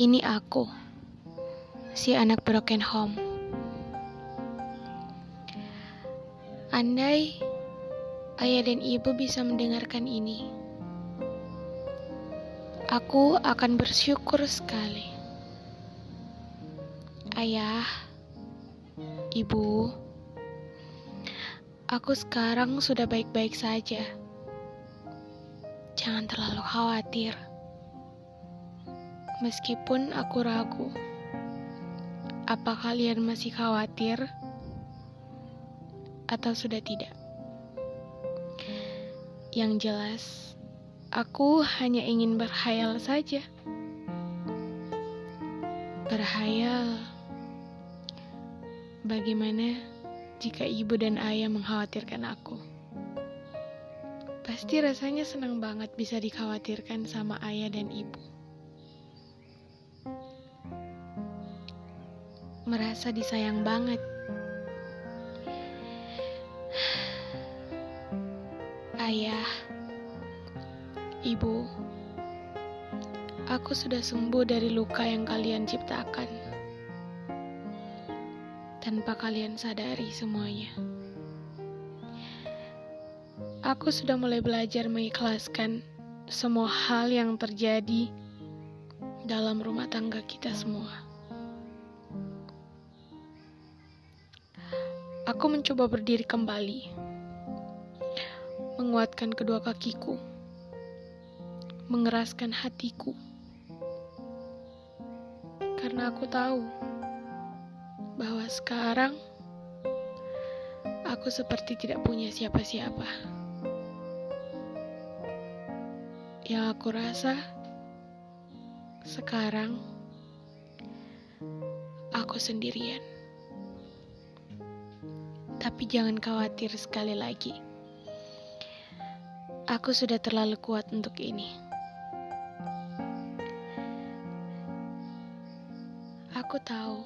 Ini aku, si anak broken home. Andai ayah dan ibu bisa mendengarkan ini, aku akan bersyukur sekali. Ayah, ibu, aku sekarang sudah baik-baik saja. Jangan terlalu khawatir. Meskipun aku ragu, apa kalian masih khawatir atau sudah tidak? Yang jelas, aku hanya ingin berhayal saja. Berhayal bagaimana jika ibu dan ayah mengkhawatirkan aku. Pasti rasanya senang banget bisa dikhawatirkan sama ayah dan ibu. Merasa disayang banget. Ayah, ibu, aku sudah sembuh dari luka yang kalian ciptakan. Tanpa kalian sadari semuanya. Aku sudah mulai belajar mengikhlaskan semua hal yang terjadi dalam rumah tangga kita semua. Aku mencoba berdiri kembali, menguatkan kedua kakiku, mengeraskan hatiku, karena aku tahu bahwa sekarang aku seperti tidak punya siapa-siapa. Yang aku rasa sekarang aku sendirian. Tapi jangan khawatir sekali lagi. Aku sudah terlalu kuat untuk ini. Aku tahu.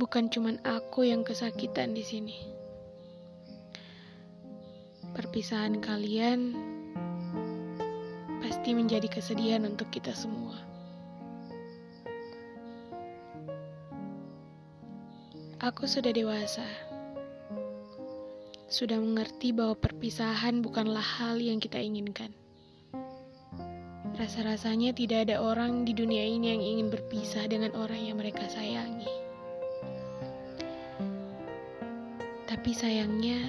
Bukan cuma aku yang kesakitan di sini. Perpisahan kalian pasti menjadi kesedihan untuk kita semua. Aku sudah dewasa. Sudah mengerti bahwa perpisahan bukanlah hal yang kita inginkan. Rasa-rasanya tidak ada orang di dunia ini yang ingin berpisah dengan orang yang mereka sayangi. Tapi sayangnya,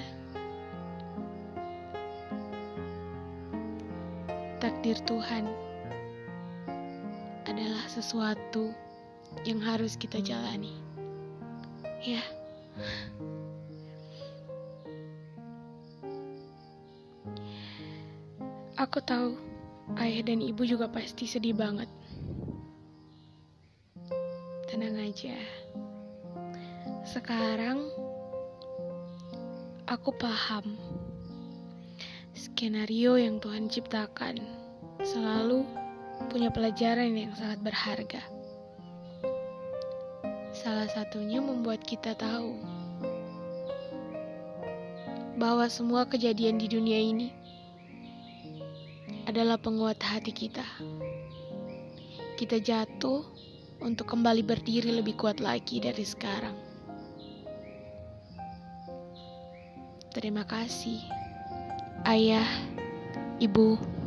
takdir Tuhan adalah sesuatu yang harus kita jalani. Ya. Aku tahu ayah dan ibu juga pasti sedih banget. Tenang aja. Sekarang aku paham skenario yang Tuhan ciptakan selalu punya pelajaran yang sangat berharga. Salah satunya membuat kita tahu bahwa semua kejadian di dunia ini adalah penguat hati kita. Kita jatuh untuk kembali berdiri lebih kuat lagi dari sekarang. Terima kasih, Ayah, Ibu.